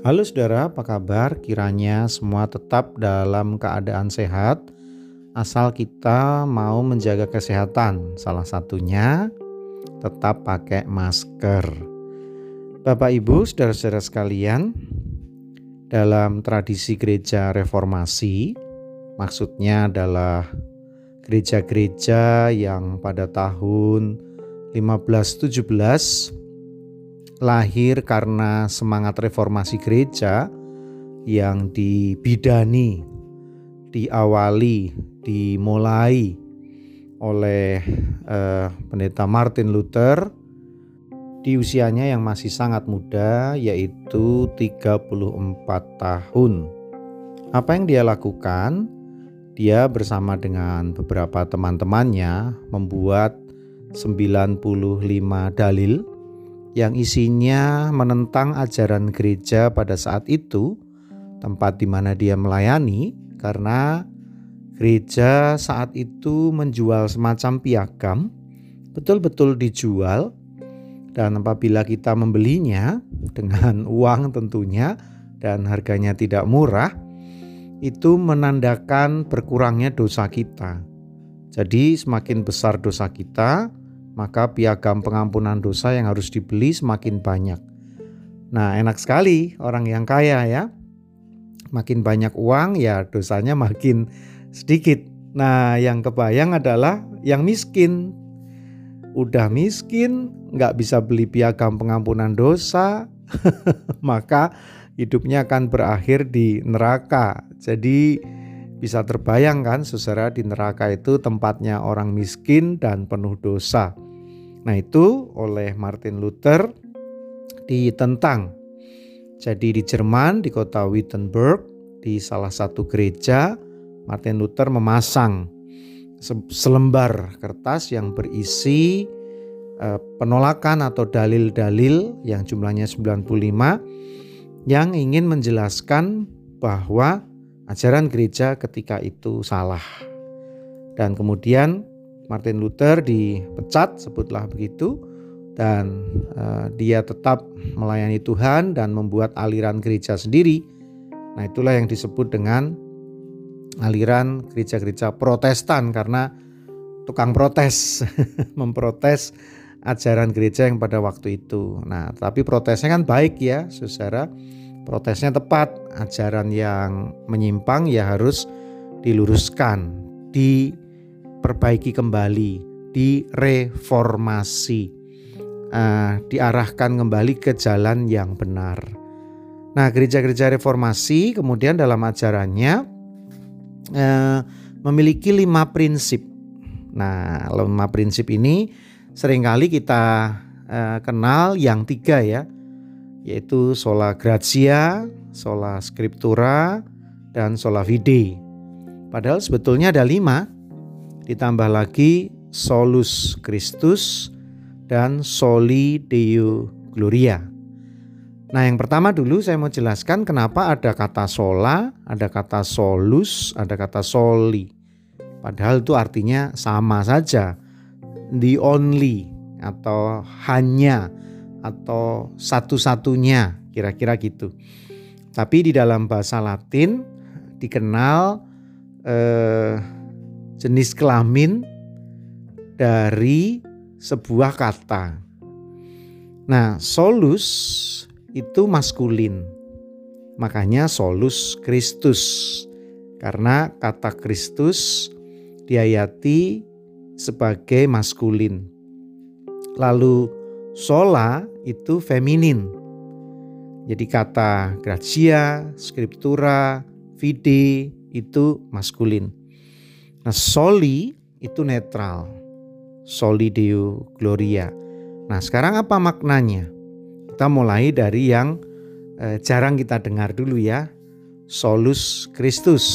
Halo saudara, apa kabar? Kiranya semua tetap dalam keadaan sehat, asal kita mau menjaga kesehatan. Salah satunya tetap pakai masker. Bapak, ibu, saudara-saudara sekalian, dalam tradisi gereja reformasi, maksudnya adalah gereja-gereja yang pada tahun 1517 lahir karena semangat reformasi gereja yang dibidani, diawali, dimulai oleh eh, pendeta Martin Luther di usianya yang masih sangat muda yaitu 34 tahun. Apa yang dia lakukan? Dia bersama dengan beberapa teman-temannya membuat 95 dalil yang isinya menentang ajaran gereja pada saat itu, tempat di mana dia melayani, karena gereja saat itu menjual semacam piagam, betul-betul dijual, dan apabila kita membelinya dengan uang tentunya, dan harganya tidak murah, itu menandakan berkurangnya dosa kita. Jadi, semakin besar dosa kita, maka piagam pengampunan dosa yang harus dibeli semakin banyak. Nah, enak sekali orang yang kaya ya. Makin banyak uang ya dosanya makin sedikit. Nah, yang kebayang adalah yang miskin. Udah miskin, nggak bisa beli piagam pengampunan dosa, maka hidupnya akan berakhir di neraka. Jadi bisa terbayangkan saudara di neraka itu tempatnya orang miskin dan penuh dosa. Nah itu oleh Martin Luther ditentang. Jadi di Jerman di kota Wittenberg di salah satu gereja Martin Luther memasang selembar kertas yang berisi eh, penolakan atau dalil-dalil yang jumlahnya 95 yang ingin menjelaskan bahwa ajaran gereja ketika itu salah. Dan kemudian Martin Luther dipecat, sebutlah begitu, dan uh, dia tetap melayani Tuhan dan membuat aliran gereja sendiri. Nah, itulah yang disebut dengan aliran gereja-gereja Protestan karena tukang protes, memprotes ajaran gereja yang pada waktu itu. Nah, tapi protesnya kan baik ya, Saudara. Protesnya tepat, ajaran yang menyimpang ya harus diluruskan, di diperbaiki kembali, direformasi, uh, diarahkan kembali ke jalan yang benar. Nah, gereja-gereja reformasi kemudian dalam ajarannya uh, memiliki lima prinsip. Nah, lima prinsip ini sering kali kita uh, kenal yang tiga ya, yaitu sola gratia, sola scriptura, dan sola fide. Padahal sebetulnya ada lima, ditambah lagi solus Christus dan soli Deo Gloria. Nah, yang pertama dulu saya mau jelaskan kenapa ada kata sola, ada kata solus, ada kata soli. Padahal itu artinya sama saja. The only atau hanya atau satu-satunya kira-kira gitu. Tapi di dalam bahasa Latin dikenal eh, jenis kelamin dari sebuah kata. Nah, solus itu maskulin. Makanya solus Kristus. Karena kata Kristus diayati sebagai maskulin. Lalu sola itu feminin. Jadi kata gracia, scriptura, fide itu maskulin. Nah, soli itu netral. Soli Deo Gloria. Nah, sekarang apa maknanya? Kita mulai dari yang eh, jarang kita dengar dulu ya. Solus Christus.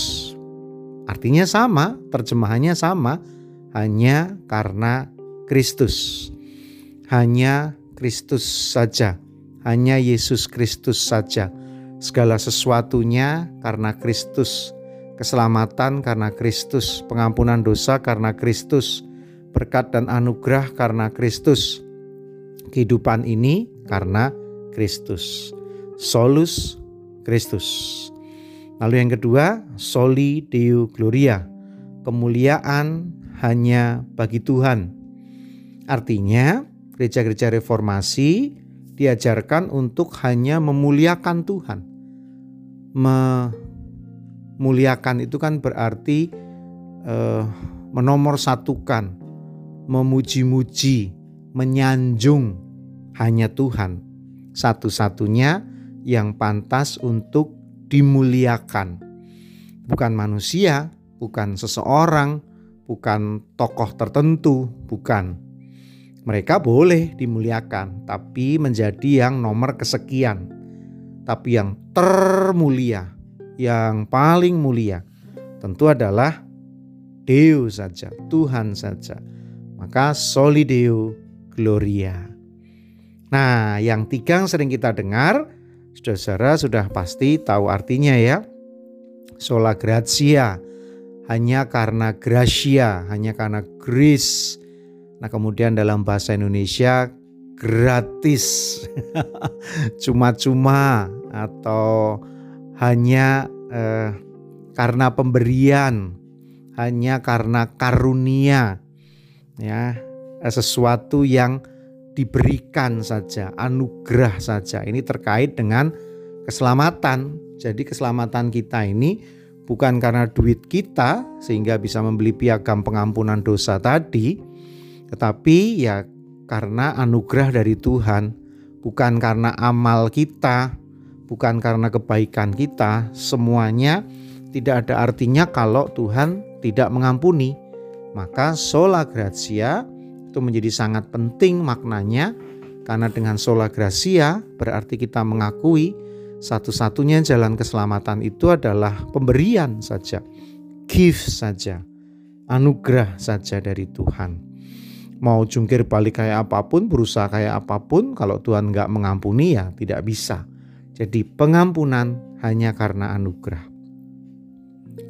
Artinya sama, terjemahannya sama, hanya karena Kristus. Hanya Kristus saja. Hanya Yesus Kristus saja. Segala sesuatunya karena Kristus keselamatan karena Kristus, pengampunan dosa karena Kristus, berkat dan anugerah karena Kristus, kehidupan ini karena Kristus. Solus Kristus. Lalu yang kedua, soli deo gloria. Kemuliaan hanya bagi Tuhan. Artinya, gereja-gereja reformasi diajarkan untuk hanya memuliakan Tuhan. Memuliakan itu kan berarti uh, menomorsatukan, memuji-muji, menyanjung hanya Tuhan. Satu-satunya yang pantas untuk dimuliakan. Bukan manusia, bukan seseorang, bukan tokoh tertentu, bukan mereka boleh dimuliakan, tapi menjadi yang nomor kesekian. Tapi yang termulia, yang paling mulia, tentu adalah Deo saja, Tuhan saja. Maka soli Deo gloria. Nah, yang tiga yang sering kita dengar, saudara-saudara sudah pasti tahu artinya ya. Sola gratia, hanya karena gracia, hanya karena grace, Nah, kemudian dalam bahasa Indonesia gratis, cuma-cuma atau hanya eh, karena pemberian, hanya karena karunia, ya eh, sesuatu yang diberikan saja, anugerah saja. Ini terkait dengan keselamatan. Jadi keselamatan kita ini bukan karena duit kita sehingga bisa membeli piagam pengampunan dosa tadi, tetapi ya karena anugerah dari Tuhan, bukan karena amal kita, bukan karena kebaikan kita, semuanya tidak ada artinya kalau Tuhan tidak mengampuni. Maka sola gratia itu menjadi sangat penting maknanya karena dengan sola gratia berarti kita mengakui satu-satunya jalan keselamatan itu adalah pemberian saja, gift saja, anugerah saja dari Tuhan mau jungkir balik kayak apa pun, berusaha kayak apa pun, kalau Tuhan nggak mengampuni ya tidak bisa. Jadi pengampunan hanya karena anugerah.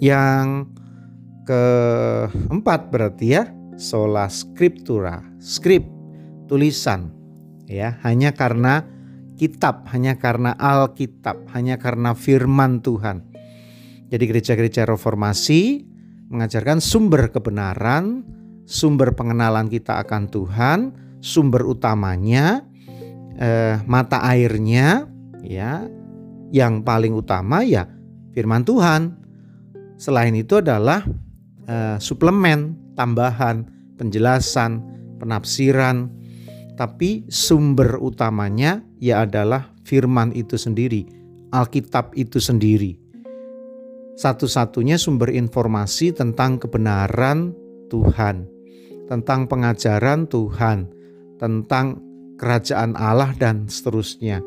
Yang keempat berarti ya sola scriptura, skrip tulisan ya hanya karena kitab, hanya karena Alkitab, hanya karena firman Tuhan. Jadi gereja-gereja reformasi mengajarkan sumber kebenaran sumber pengenalan kita akan Tuhan, sumber utamanya, eh, mata airnya, ya, yang paling utama ya firman Tuhan. Selain itu adalah eh, suplemen, tambahan, penjelasan, penafsiran, tapi sumber utamanya ya adalah firman itu sendiri, Alkitab itu sendiri. Satu-satunya sumber informasi tentang kebenaran Tuhan tentang pengajaran Tuhan, tentang kerajaan Allah dan seterusnya.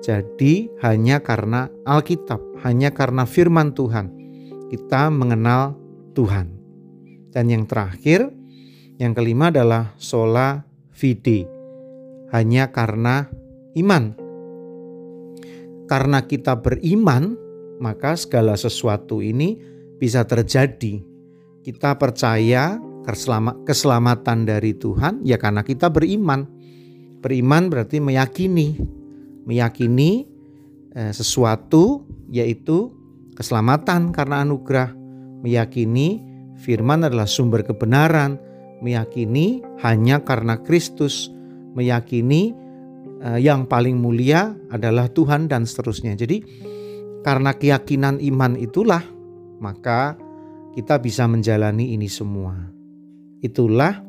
Jadi hanya karena Alkitab, hanya karena firman Tuhan kita mengenal Tuhan. Dan yang terakhir, yang kelima adalah sola fide. Hanya karena iman. Karena kita beriman, maka segala sesuatu ini bisa terjadi. Kita percaya keselamatan dari Tuhan ya karena kita beriman. Beriman berarti meyakini, meyakini eh, sesuatu yaitu keselamatan karena anugerah, meyakini firman adalah sumber kebenaran, meyakini hanya karena Kristus, meyakini eh, yang paling mulia adalah Tuhan dan seterusnya. Jadi karena keyakinan iman itulah maka kita bisa menjalani ini semua. Itulah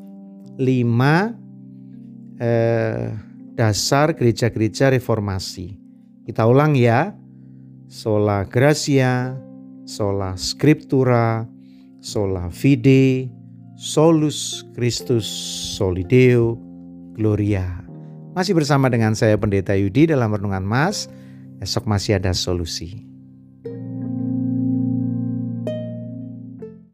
lima eh, dasar gereja-gereja reformasi. Kita ulang ya. Sola Gracia, Sola Scriptura, Sola Fide, Solus Christus Solideo Gloria. Masih bersama dengan saya Pendeta Yudi dalam Renungan Mas. Esok masih ada solusi.